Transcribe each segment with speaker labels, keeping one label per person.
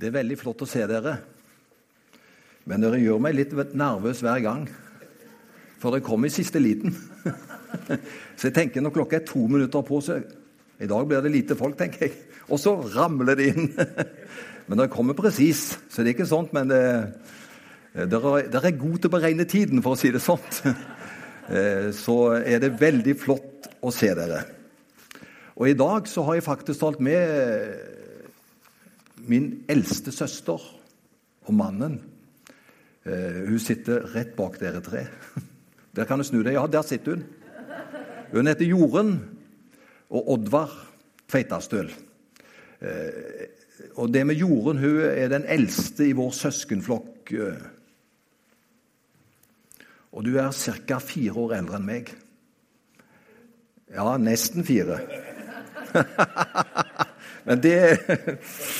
Speaker 1: Det er veldig flott å se dere. Men dere gjør meg litt nervøs hver gang. For dere kommer i siste liten. Så jeg tenker når klokka er to minutter på, så i dag blir det lite folk, tenker jeg. Og så ramler det inn. Men dere kommer presis, så det er ikke sånt. Men dere, dere er gode til å beregne tiden, for å si det sånn. Så er det veldig flott å se dere. Og i dag så har jeg faktisk talt med min eldste søster og mannen eh, Hun sitter rett bak dere tre. Der kan du snu deg. Ja, der sitter hun. Hun heter Jorunn og Oddvar Tveitastøl. Eh, og det med Jorunn Hun er den eldste i vår søskenflokk. Eh. Og du er ca. fire år eldre enn meg. Ja, nesten fire. Men det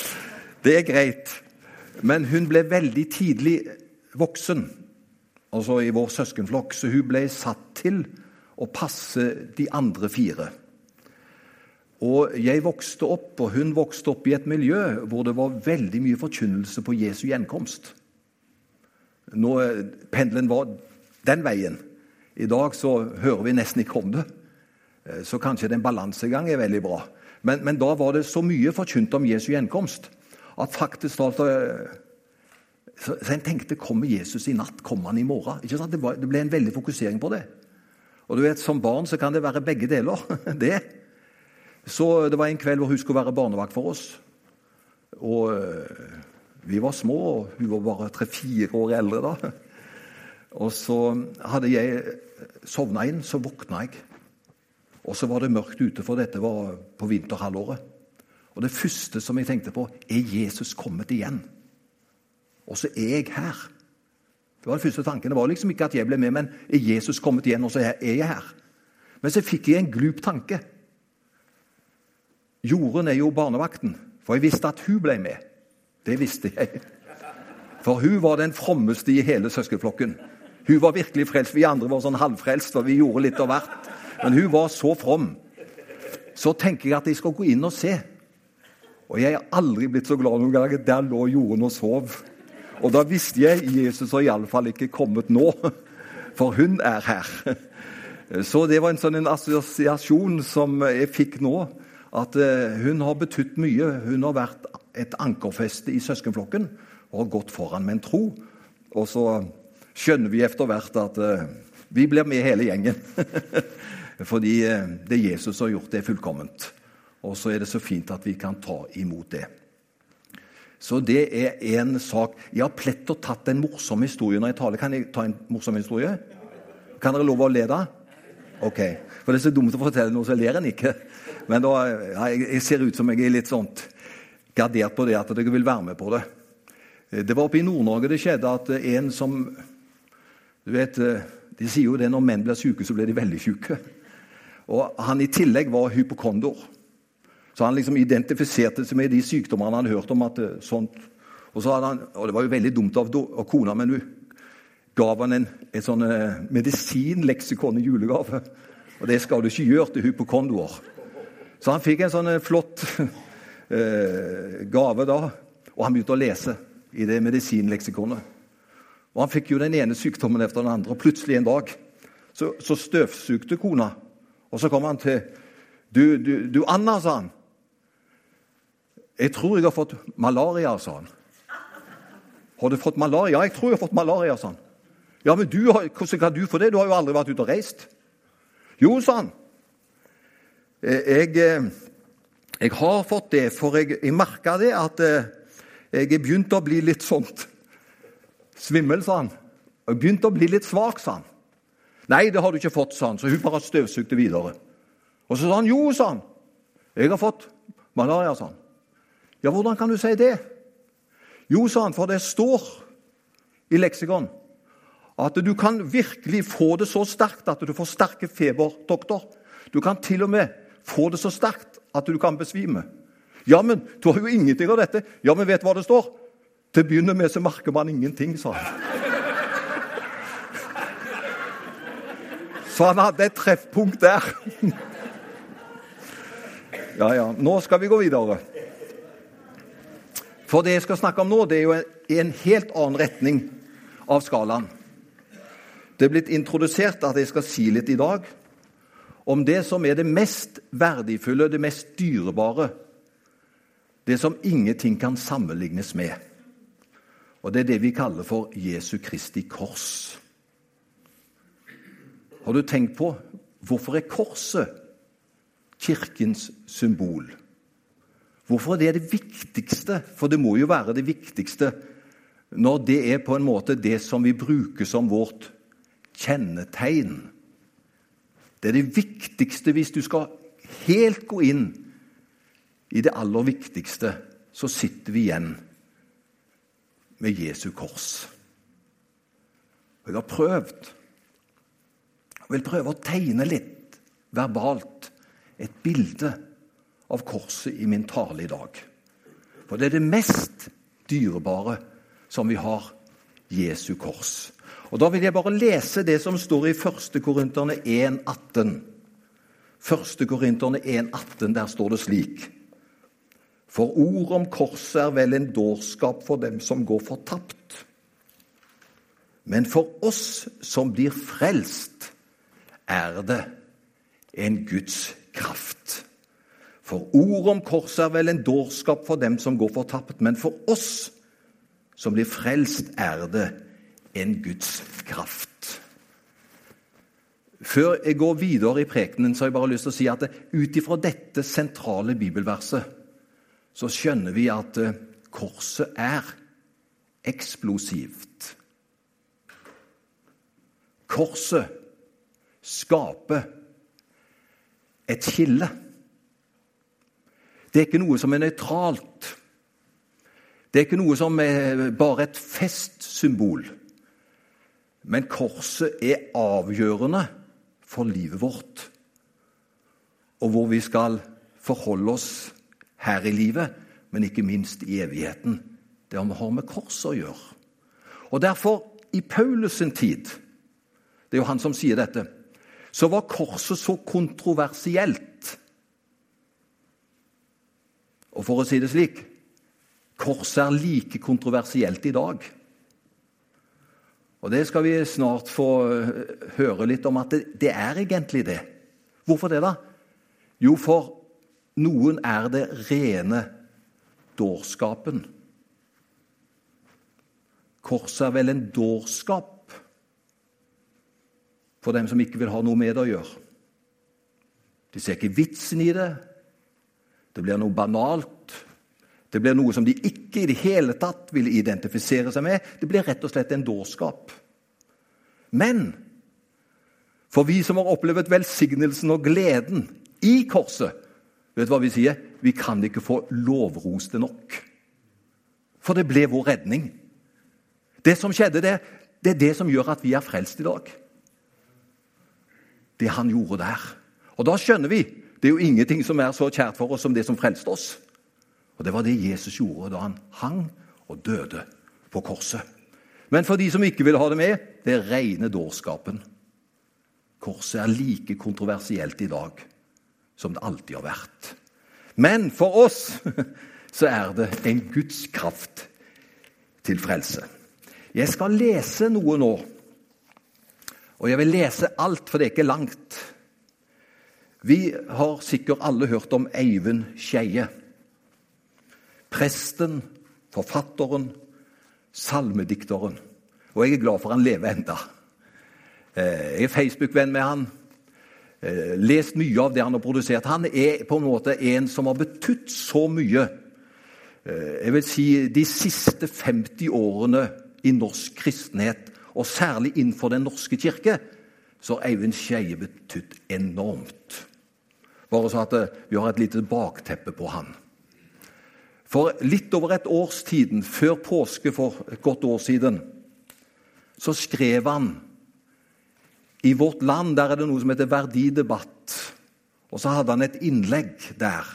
Speaker 1: det er greit. Men hun ble veldig tidlig voksen, altså i vår søskenflokk, så hun ble satt til å passe de andre fire. Og jeg vokste opp, og hun vokste opp i et miljø hvor det var veldig mye forkynnelse på Jesu gjenkomst. Nå, Pendelen var den veien. I dag så hører vi nesten ikke om det. Så kanskje den balansegang er veldig bra. Men, men da var det så mye forkynt om Jesu gjenkomst at faktisk talt så, så en tenkte kommer Jesus i natt, kommer han i morgen? Ikke sant? Det, var, det, ble en veldig fokusering på det. Og du vet, Som barn så kan det være begge deler. det. Så Det var en kveld hvor hun skulle være barnevakt for oss. Og eh, Vi var små, og hun var bare tre-fire år eldre da. Og så hadde jeg sovna inn, så våkna jeg. Og så var det mørkt ute, for dette var på vinterhalvåret. Og det første som jeg tenkte på, er Jesus kommet igjen? Og så er jeg her. Det var den første tanken. Det var liksom ikke at jeg ble med, men er Jesus kommet igjen, og så er jeg her? Men så fikk jeg en glup tanke. Jorunn er jo barnevakten, for jeg visste at hun ble med. Det visste jeg. For hun var den frommeste i hele søskenflokken. Hun var virkelig frelst. Vi andre var sånn halvfrelst, for vi gjorde litt av hvert. Men hun var så from. Så tenker jeg at jeg skal gå inn og se. Og jeg har aldri blitt så glad noen gang. Der lå jorden og sov. Og da visste jeg Jesus har iallfall ikke kommet nå, for hun er her. Så det var en sånn en assosiasjon som jeg fikk nå. At eh, hun har betydd mye. Hun har vært et ankerfeste i søskenflokken og har gått foran med en tro. Og så skjønner vi etter hvert at eh, vi blir med hele gjengen. Fordi eh, det Jesus har gjort, det er fullkomment. Og så er det så fint at vi kan ta imot det. Så det er en sak. Jeg har plett og tatt en morsom historie når jeg taler. Kan jeg ta en morsom historie? Kan dere love å le da? Ok. For det er så dumt å fortelle noe, så ler en ikke. Men da, ja, jeg ser ut som jeg er litt sånt gardert på det at dere vil være med på det. Det var oppe i Nord-Norge det skjedde at en som du vet, De sier jo det når menn blir syke, så blir de veldig syke. Og han i tillegg var hypokondor. Så han liksom identifiserte seg med de sykdommene han hadde hørt om. at eh, sånt. Og, så hadde han, og Det var jo veldig dumt av, av kona, men hun gav han en, et sånn eh, medisinleksikon i julegave. Og det skal du ikke gjøre til hypokondoer. Så han fikk en sånn eh, flott eh, gave da, og han begynte å lese i det medisinleksikonet. Og han fikk jo den ene sykdommen etter den andre, og plutselig en dag så, så støvsugde kona. Og så kom han til du, du, du Anna, sa han. 'Jeg tror jeg har fått malaria', sa han. 'Har du fått malaria?' 'Ja, jeg tror jeg har fått malaria', sa han. 'Ja, men du, hvordan kan du få det? Du har jo aldri vært ute og reist.' 'Jo', sa han. Eh, jeg, eh, jeg har fått det, for jeg, jeg merka det at eh, jeg er begynt å bli litt sånt svimmel, sa han. Jeg begynte å bli litt svak, sa han. 'Nei, det har du ikke fått', sa han. Så hun bare støvsugde videre. Og så sa han 'jo', sa han. 'Jeg har fått malaria', sa han. Ja, hvordan kan du si det? Jo, sa han, for det står i leksikon at du kan virkelig få det så sterkt at du får sterke feber, doktor. Du kan til og med få det så sterkt at du kan besvime. Ja, men du har jo ingenting av dette. Ja, men vet du hva det står? Til å begynne med så merker man ingenting, sa han. Så han hadde et treffpunkt der. Ja, ja. Nå skal vi gå videre. For det jeg skal snakke om nå, det er jo i en helt annen retning av skalaen. Det er blitt introdusert at jeg skal si litt i dag om det som er det mest verdifulle, det mest dyrebare. Det som ingenting kan sammenlignes med. Og det er det vi kaller for Jesu Kristi kors. Har du tenkt på hvorfor er korset kirkens symbol? Hvorfor er det det viktigste? For det må jo være det viktigste når det er på en måte det som vi bruker som vårt kjennetegn. Det er det viktigste hvis du skal helt gå inn i det aller viktigste, så sitter vi igjen med Jesu kors. Jeg har prøvd Jeg vil prøve å tegne litt verbalt et bilde av korset i min tale i dag. For det er det mest dyrebare som vi har Jesu kors. Og Da vil jeg bare lese det som står i 1. Korinterne 1,18. 1. Korinterne 1,18, der står det slik For ord om korset er vel en dårskap for dem som går fortapt. Men for oss som blir frelst, er det en Guds kraft. For ord om korset er vel en dårskap for dem som går fortapt, men for oss som blir frelst, er det en Guds kraft. Før jeg går videre i prekenen, så har jeg bare lyst til å si at ut ifra dette sentrale bibelverset så skjønner vi at eh, korset er eksplosivt. Korset skaper et skille. Det er ikke noe som er nøytralt. Det er ikke noe som er bare et festsymbol. Men korset er avgjørende for livet vårt. Og hvor vi skal forholde oss her i livet, men ikke minst i evigheten. Det har med korset å gjøre. Og derfor, i Paulus sin tid, det er jo han som sier dette, så var korset så kontroversielt. Og for å si det slik korset er like kontroversielt i dag. Og Det skal vi snart få eh, høre litt om, at det, det er egentlig det. Hvorfor det, da? Jo, for noen er det rene dårskapen. Korset er vel en dårskap for dem som ikke vil ha noe med det å gjøre. De ser ikke vitsen i det. Det blir noe banalt. Det blir noe som de ikke i det hele tatt vil identifisere seg med. Det blir rett og slett en dårskap. Men for vi som har opplevd velsignelsen og gleden i korset, vet du hva vi sier? Vi kan ikke få lovroste nok. For det ble vår redning. Det som skjedde, der, det er det som gjør at vi er frelst i dag. Det han gjorde der. Og da skjønner vi det er jo ingenting som er så kjært for oss som det som frelste oss. Og Det var det Jesus gjorde da han hang og døde på korset. Men for de som ikke vil ha det med, det er rene dårskapen. Korset er like kontroversielt i dag som det alltid har vært. Men for oss så er det en Guds kraft til frelse. Jeg skal lese noe nå. Og jeg vil lese alt, for det er ikke langt. Vi har sikkert alle hørt om Eivind Skeie. Presten, forfatteren, salmedikteren. Og jeg er glad for han lever enda. Eh, jeg er Facebook-venn med han. Eh, lest mye av det han har produsert. Han er på en måte en som har betydd så mye. Eh, jeg vil si de siste 50 årene i norsk kristenhet, og særlig innenfor Den norske kirke, så har Eivind Skeie betydd enormt. Bare så at vi har et lite bakteppe på han. For litt over et års tiden, før påske for et godt år siden, så skrev han I vårt land der er det noe som heter verdidebatt. Og så hadde han et innlegg der.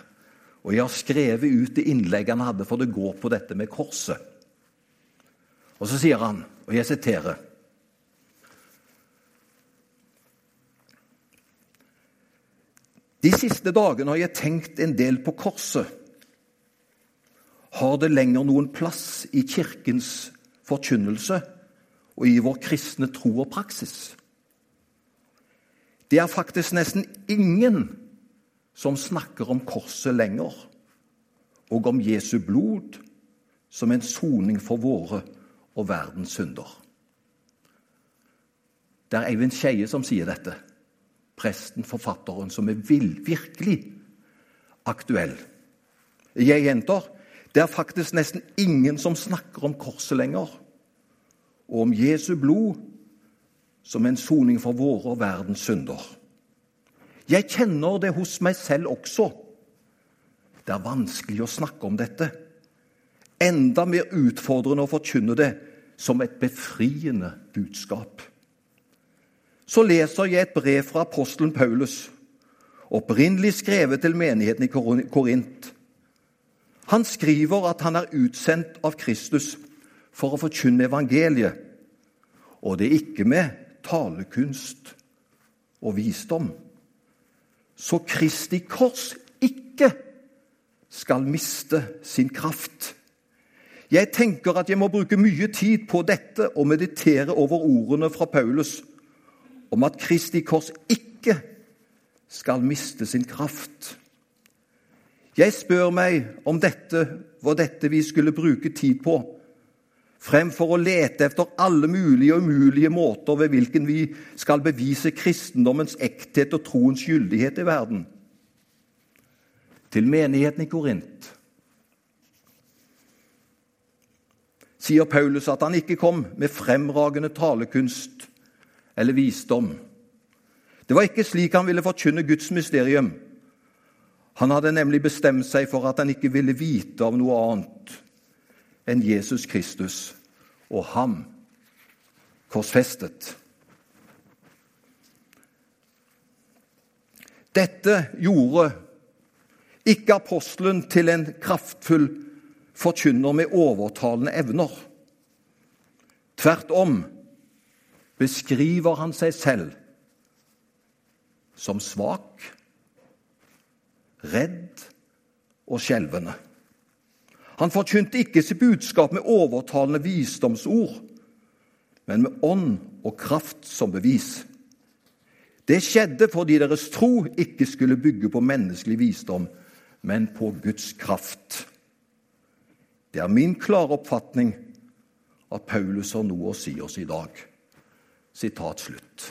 Speaker 1: Og jeg har skrevet ut det innlegget han hadde, for det går på dette med korset. Og så sier han, og jeg siterer De siste dagene har jeg tenkt en del på korset har det lenger noen plass i Kirkens forkynnelse og i vår kristne tro og praksis. Det er faktisk nesten ingen som snakker om korset lenger, og om Jesu blod som en soning for våre og verdens synder. Det er Eivind Skeie som sier dette. Presten, forfatteren, som er virkelig aktuell. Jeg gjentar det er faktisk nesten ingen som snakker om korset lenger, og om Jesu blod som en soning for våre og verdens synder. Jeg kjenner det hos meg selv også. Det er vanskelig å snakke om dette. Enda mer utfordrende å forkynne det som et befriende budskap. Så leser jeg et brev fra apostelen Paulus, opprinnelig skrevet til menigheten i Korint. Han skriver at han er utsendt av Kristus for å forkynne evangeliet, og det er ikke med talekunst og visdom. Så Kristi kors ikke skal miste sin kraft. Jeg tenker at jeg må bruke mye tid på dette og meditere over ordene fra Paulus om at Kristi kors ikke skal miste sin kraft. Jeg spør meg om dette var dette vi skulle bruke tid på, fremfor å lete etter alle mulige og umulige måter ved hvilken vi skal bevise kristendommens ekthet og troens gyldighet i verden. Til menigheten i Korint sier Paulus at han ikke kom med fremragende talekunst eller visdom. Det var ikke slik han ville forkynne Guds mysterium. Han hadde nemlig bestemt seg for at han ikke ville vite av noe annet enn Jesus Kristus og ham korsfestet. Dette gjorde ikke apostelen til en kraftfull forkynner med overtalende evner. Tvert om beskriver han seg selv som svak, redd og skjelvende. Han forkynte ikke sitt budskap med overtalende visdomsord, men med ånd og kraft som bevis. Det skjedde fordi deres tro ikke skulle bygge på menneskelig visdom, men på Guds kraft. Det er min klare oppfatning at Paulus har noe å si oss i dag. Sitat slutt.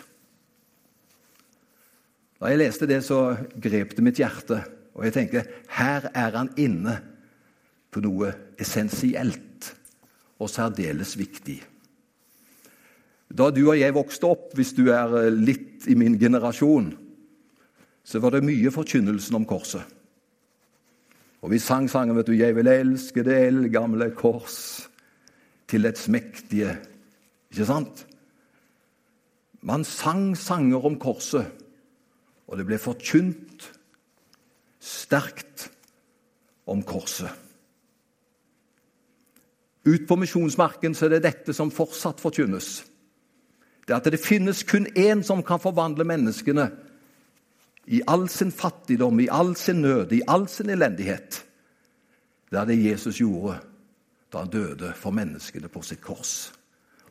Speaker 1: Da jeg leste det, så grep det mitt hjerte, og jeg tenkte her er han inne på noe essensielt og særdeles viktig. Da du og jeg vokste opp, hvis du er litt i min generasjon, så var det mye forkynnelsen om korset. Og vi sang sangen vet du, 'Jeg vil elske det eldgamle kors til et mektige'. Ikke sant? Man sang sanger om korset, og det ble forkynt sterkt om korset. Ut på misjonsmarken så er det dette som fortsatt forkynnes. Det at det finnes kun én som kan forvandle menneskene i all sin fattigdom, i all sin nød, i all sin elendighet. Det er det Jesus gjorde da han døde for menneskene på sitt kors.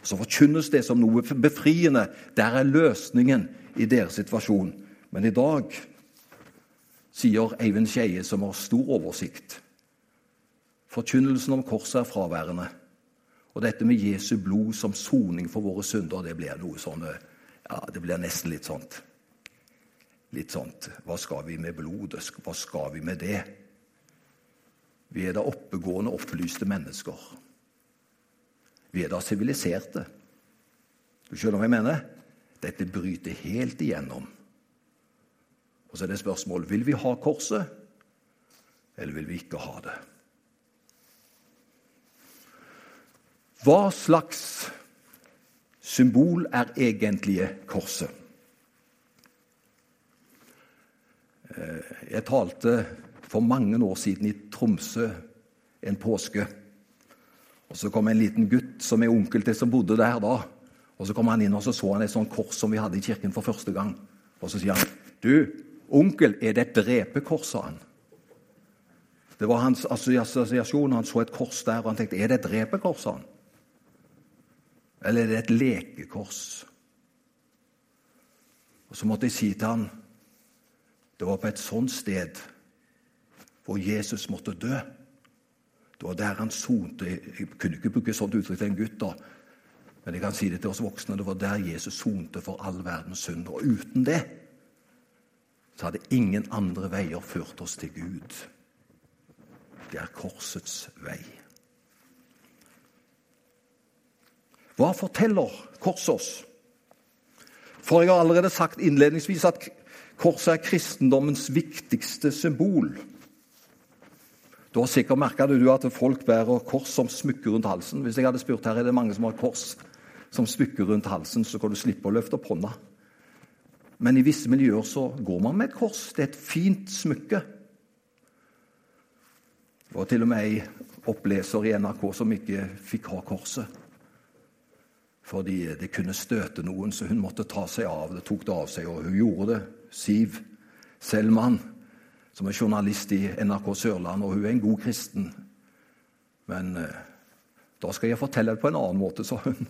Speaker 1: Så forkynnes det som noe befriende. Der er løsningen i deres situasjon. Men i dag, sier Eivind Skeie, som har stor oversikt, forkynnelsen om korset er fraværende. Og dette med Jesu blod som soning for våre synder, det blir noe sånn Ja, det blir nesten litt sånt. Litt sånt Hva skal vi med blodet? Hva skal vi med det? Vi er da oppegående, opplyste mennesker. Vi er da siviliserte. Du skjønner hva jeg mener? Dette bryter helt igjennom. Og så er det spørsmål vil vi ha korset, eller vil vi ikke ha det. Hva slags symbol er egentlige korset? Eh, jeg talte for mange år siden i Tromsø en påske. Og Så kom en liten gutt som er onkel til som bodde der da. Og Så kom han inn og så, så han et sånt kors som vi hadde i kirken for første gang. Og Så sier han, 'Du, onkel, er det et drepekors?' sa han. Det var hans assosiasjon. Han så et kors der, og han tenkte er det et drepekors? sa Han? Eller er det et lekekors? Og Så måtte jeg si til han, det var på et sånt sted hvor Jesus måtte dø. Var der han sonte Jeg kunne ikke bruke sånt uttrykk til en gutt, da, men jeg kan si det til oss voksne. Det var der Jesus sonte for all verdens synd. Og uten det så hadde ingen andre veier ført oss til Gud. Det er korsets vei. Hva forteller korset oss? For jeg har allerede sagt innledningsvis at korset er kristendommens viktigste symbol. Du har sikkert merka at folk bærer kors som smykker rundt halsen. Hvis jeg hadde spurt her er det mange som har kors som smykker rundt halsen, så kan du slippe å løfte opp hånda. Men i visse miljøer så går man med et kors. Det er et fint smykke. Det var til og med ei oppleser i NRK som ikke fikk ha korset. Fordi det kunne støte noen, så hun måtte ta seg av det. tok det av seg, Og hun gjorde det. Siv Selman, som er journalist i NRK Sørland, og hun er en god kristen. Men eh, da skal jeg fortelle det på en annen måte, sa hun.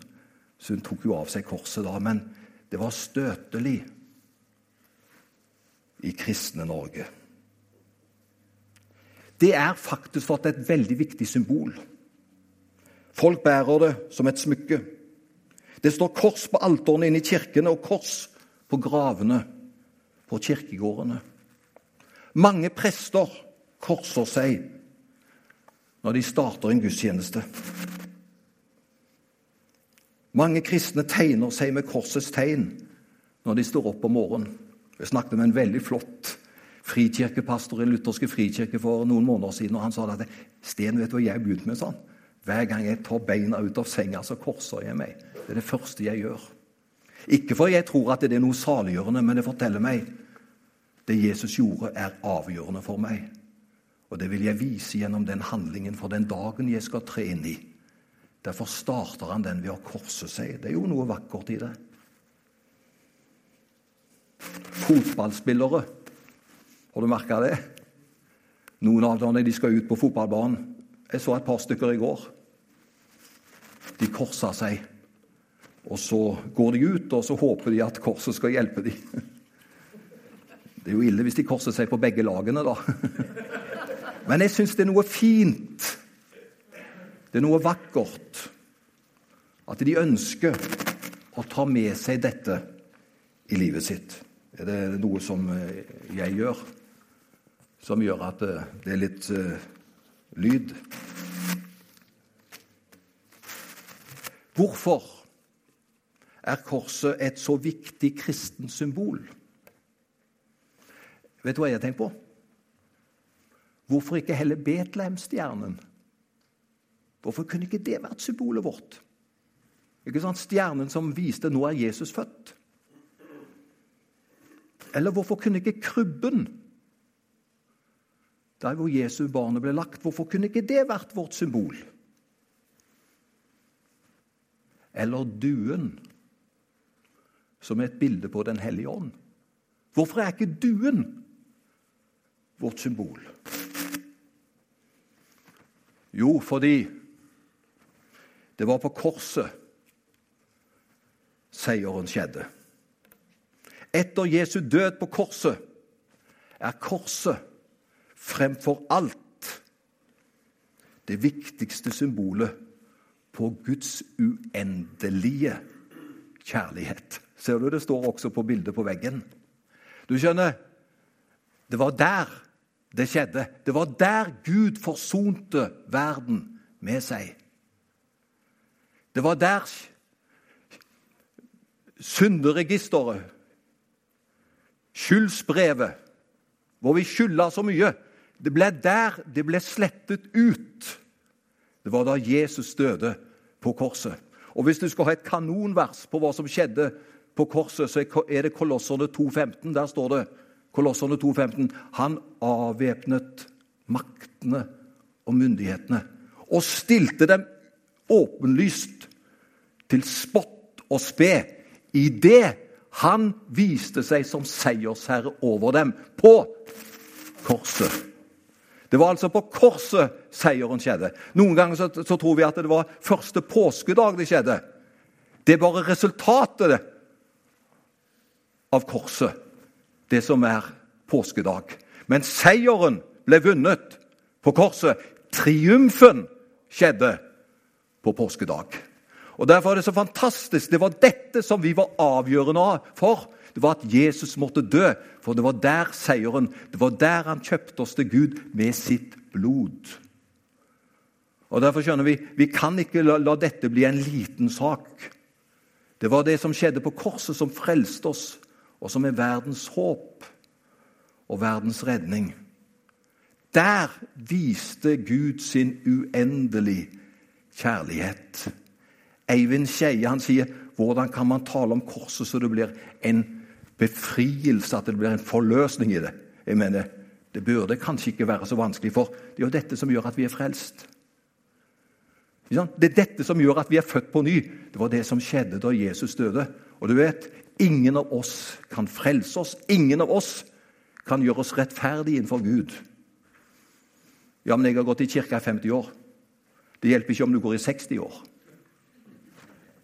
Speaker 1: Så hun tok jo av seg korset da. Men det var støtelig i kristne Norge. Det er faktisk er et veldig viktig symbol. Folk bærer det som et smykke. Det står kors på alterne inne i kirkene og kors på gravene på kirkegårdene. Mange prester korser seg når de starter en gudstjeneste. Mange kristne tegner seg med korsets tegn når de står opp om morgenen. Jeg snakket med en veldig flott frikirkepastor i lutherske frikirke for noen måneder siden, og han sa at Sten, vet du hva jeg har begynt med? sånn? Hver gang jeg tar beina ut av senga, så korser jeg meg. Det er det første jeg gjør. Ikke fordi jeg tror at det er noe saliggjørende, men det forteller meg det Jesus gjorde, er avgjørende for meg. Og det vil jeg vise gjennom den handlingen for den dagen jeg skal tre inn i. Derfor starter han den ved å korse seg. Det er jo noe vakkert i det. Fotballspillere har du merka det? Noen av dem de skal ut på fotballbanen. Jeg så et par stykker i går. De korsa seg. Og så går de ut, og så håper de at korset skal hjelpe dem. Det er jo ille hvis de korser seg på begge lagene, da. Men jeg syns det er noe fint. Det er noe vakkert. At de ønsker å ta med seg dette i livet sitt. Er det noe som eh, jeg gjør? som gjør at det er litt uh, lyd. Hvorfor er korset et så viktig kristen symbol? Vet du hva jeg har tenkt på? Hvorfor ikke heller Betlehemstjernen? Hvorfor kunne ikke det vært symbolet vårt? Ikke sant? Stjernen som viste nå er Jesus født. Eller hvorfor kunne ikke krybben der hvor Jesu barnet ble lagt. Hvorfor kunne ikke det vært vårt symbol? Eller duen, som er et bilde på Den hellige ånd. Hvorfor er ikke duen vårt symbol? Jo, fordi det var på korset seieren skjedde. Etter Jesu død på korset er korset fremfor alt det viktigste symbolet på Guds uendelige kjærlighet. Ser du det står også på bildet på veggen? Du skjønner, det var der det skjedde. Det var der Gud forsonte verden med seg. Det var der synderegisteret, skyldsbrevet, hvor vi skylda så mye, det ble der det ble slettet ut. Det var da Jesus døde på korset. Og Hvis du skal ha et kanonvers på hva som skjedde på korset, så er det Kolosserne 2,15. Der står det Kolosserne 2,15. Han avvæpnet maktene og myndighetene og stilte dem åpenlyst til spott og spe i det han viste seg som seiersherre over dem på korset. Det var altså på korset seieren skjedde. Noen ganger så, så tror vi at det var første påskedag det skjedde. Det er bare resultatet av korset, det som er påskedag. Men seieren ble vunnet på korset. Triumfen skjedde på påskedag. Og Derfor er det så fantastisk. Det var dette som vi var avgjørende for. Det var at Jesus måtte dø, for det var der seieren Det var der han kjøpte oss til Gud med sitt blod. Og Derfor skjønner vi vi kan ikke la, la dette bli en liten sak. Det var det som skjedde på korset, som frelste oss, og som er verdens håp og verdens redning. Der viste Gud sin uendelig kjærlighet. Eivind Skeie sier hvordan kan man tale om korset så det blir en befrielse, at det blir en forløsning i det? Jeg mener, Det burde kanskje ikke være så vanskelig, for det er jo dette som gjør at vi er frelst. Det er dette som gjør at vi er født på ny. Det var det som skjedde da Jesus døde. Og du vet, ingen av oss kan frelse oss. Ingen av oss kan gjøre oss rettferdige innenfor Gud. Ja, men jeg har gått i kirka i 50 år. Det hjelper ikke om du går i 60 år.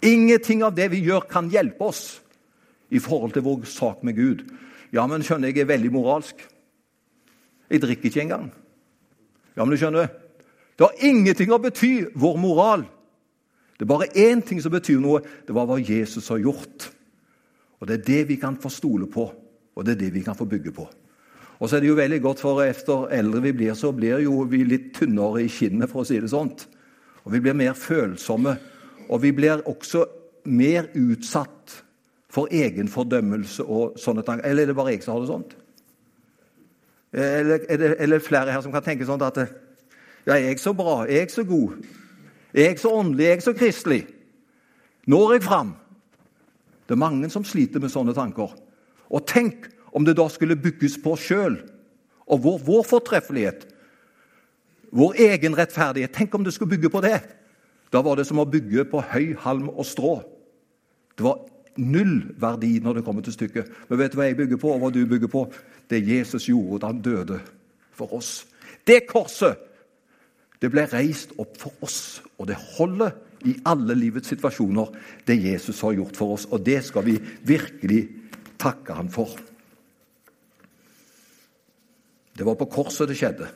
Speaker 1: Ingenting av det vi gjør, kan hjelpe oss i forhold til vår sak med Gud. Ja, men skjønner, jeg er veldig moralsk. Jeg drikker ikke engang. Ja, men du skjønner, det har ingenting å bety, vår moral. Det er bare én ting som betyr noe. Det var hva Jesus har gjort. Og Det er det vi kan få stole på, og det er det vi kan få bygge på. Og så er det jo veldig godt, for efter eldre vi blir, så blir jo vi litt tynnere i kinnet, for å si det sånt. Og vi blir mer følsomme. Og vi blir også mer utsatt for egen fordømmelse og sånne tanker. Eller er det bare jeg som har det sånt? Eller er det, eller flere her som kan tenke sånn at Ja, er jeg så bra? Er jeg så god? Er jeg så åndelig? Er jeg så kristelig? Når jeg fram? Det er mange som sliter med sånne tanker. Og tenk om det da skulle bygges på oss sjøl og vår, vår fortreffelighet. Vår egen rettferdighet. Tenk om det skulle bygge på det! Da var det som å bygge på høy, halm og strå. Det var null verdi når det kommer til stykket. Men vet du hva jeg bygger på, og hva du bygger på? Det Jesus gjorde da han døde for oss. Det korset det ble reist opp for oss, og det holder i alle livets situasjoner, det Jesus har gjort for oss. Og det skal vi virkelig takke han for. Det var på korset det skjedde.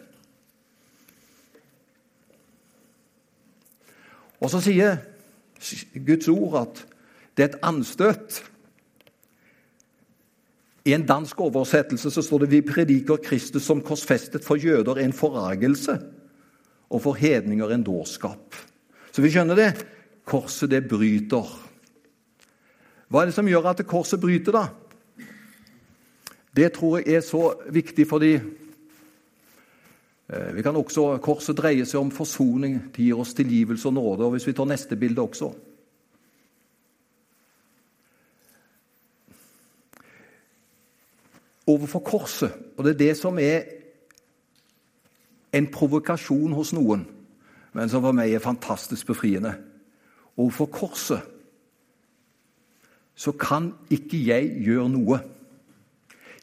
Speaker 1: Og så sier Guds ord at det er et anstøt. I en dansk oversettelse så står det vi prediker Kristus som korsfestet for jøder en forargelse, og for hedninger en dårskap. Så vi skjønner det. Korset, det bryter. Hva er det som gjør at korset bryter, da? Det tror jeg er så viktig fordi Eh, vi kan også, Korset dreier seg om forsoning. Det gir oss tilgivelse og nåde. og Hvis vi tar neste bilde også Overfor korset, og det er det som er en provokasjon hos noen, men som for meg er fantastisk befriende Overfor korset så kan ikke jeg gjøre noe.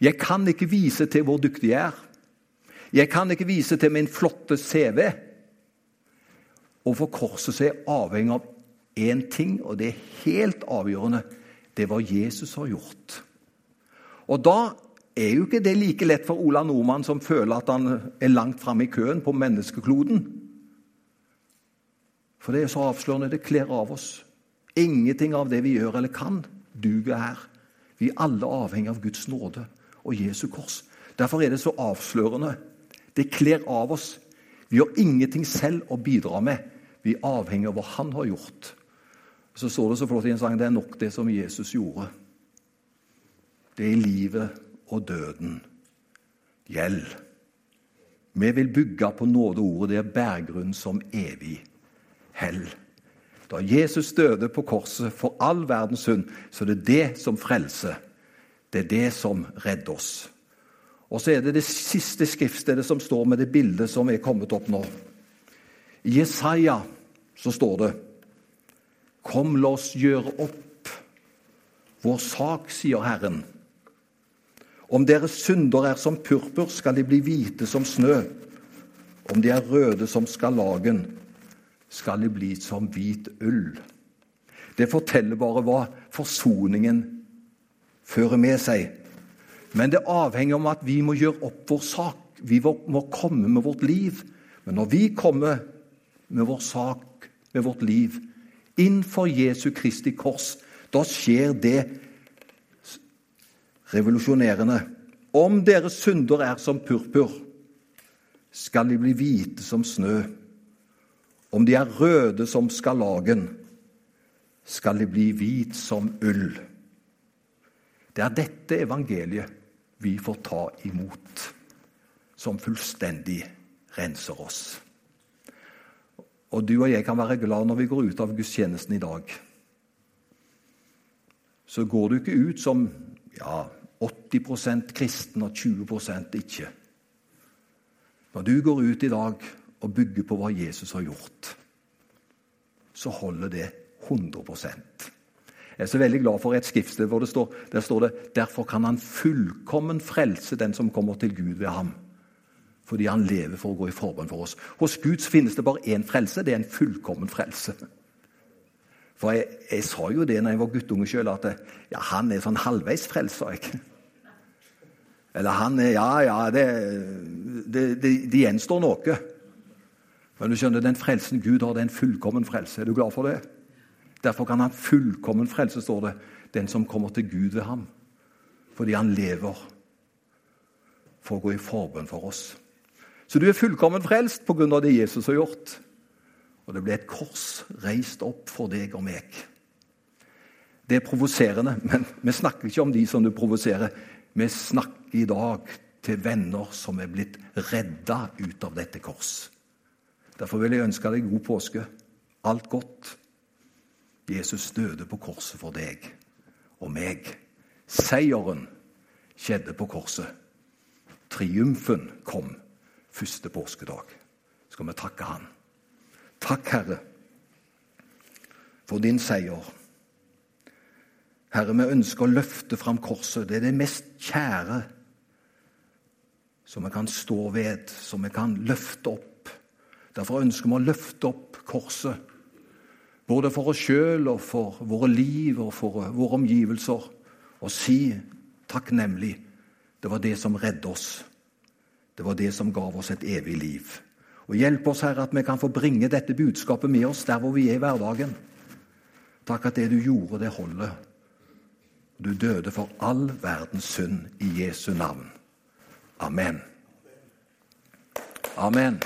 Speaker 1: Jeg kan ikke vise til hvor dyktig jeg er. Jeg kan ikke vise til min flotte CV. Og for korset så er jeg avhengig av én ting, og det er helt avgjørende. Det er hva Jesus har gjort. Og da er jo ikke det like lett for Ola Nordmann, som føler at han er langt framme i køen på menneskekloden. For det er så avslørende. Det kler av oss. Ingenting av det vi gjør eller kan, duger her. Vi er alle avhengig av Guds nåde og Jesu kors. Derfor er det så avslørende det kler av oss. Vi har ingenting selv å bidra med. Vi er avhengig av hva han har gjort. Så står det så flott i en sang det er nok det som Jesus gjorde. Det er livet og døden gjeld. Vi vil bygge på nådeordet, det er berggrunn som evig hell. Da Jesus døde på korset for all verdens synd, så det er det som frelser. Det er det som redder oss. Og så er det det siste skriftstedet som står med det bildet som er kommet opp nå. I Jesaja så står det Kom, la oss gjøre opp vår sak, sier Herren. Om deres synder er som purpur, skal de bli hvite som snø. Om de er røde som skarlagen, skal de bli som hvit ull. Det forteller bare hva forsoningen fører med seg. Men det avhenger om at vi må gjøre opp vår sak. Vi må komme med vårt liv. Men når vi kommer med vår sak, med vårt liv, innenfor Jesu Kristi kors, da skjer det revolusjonerende. Om deres synder er som purpur, skal de bli hvite som snø. Om de er røde som skarlagen, skal de bli hvit som ull. Det er dette evangeliet vi får ta imot, som fullstendig renser oss. Og du og jeg kan være glad når vi går ut av gudstjenesten i dag. Så går du ikke ut som ja, 80% kristen og 20% ikke. Når du går ut i dag og bygger på hva Jesus har gjort, så holder det 100 Jeg er så veldig glad for et skriftsted hvor det står, der står det derfor kan han fullkommen frelse den som kommer til Gud ved ham. Fordi han lever for å gå i forbønn for oss. Hos Gud finnes det bare én frelse. Det er en fullkommen frelse. For jeg, jeg sa jo det når jeg var guttunge sjøl, at ja, han er sånn halvveis frelst. Eller han er Ja, ja, det, det, det, det gjenstår noe. Men du skjønner, den frelsen Gud har, det er en fullkommen frelse. Er du glad for det? Derfor kan han fullkommen frelse, står det, den som kommer til Gud ved ham. Fordi han lever for å gå i forbønn for oss. Så du er fullkommen frelst av det Jesus har gjort. Og det ble et kors reist opp for deg og meg. Det er provoserende, men vi snakker ikke om de som du provoserer. Vi snakker i dag til venner som er blitt redda ut av dette kors. Derfor vil jeg ønske deg god påske. Alt godt. Jesus døde på korset for deg og meg. Seieren skjedde på korset. Triumfen kom første påskedag. Skal vi takke Han. Takk, Herre, for din seier. Herre, vi ønsker å løfte fram korset. Det er det mest kjære som vi kan stå ved, som vi kan løfte opp. Derfor ønsker vi å løfte opp korset. Både for oss sjøl og for våre liv og for våre omgivelser. Og si takknemlig det var det som redde oss. Det var det som gav oss et evig liv. Og Hjelp oss, Herre, at vi kan få bringe dette budskapet med oss der hvor vi er i hverdagen. Takk at det du gjorde, det holder. Du døde for all verdens synd i Jesu navn. Amen. Amen.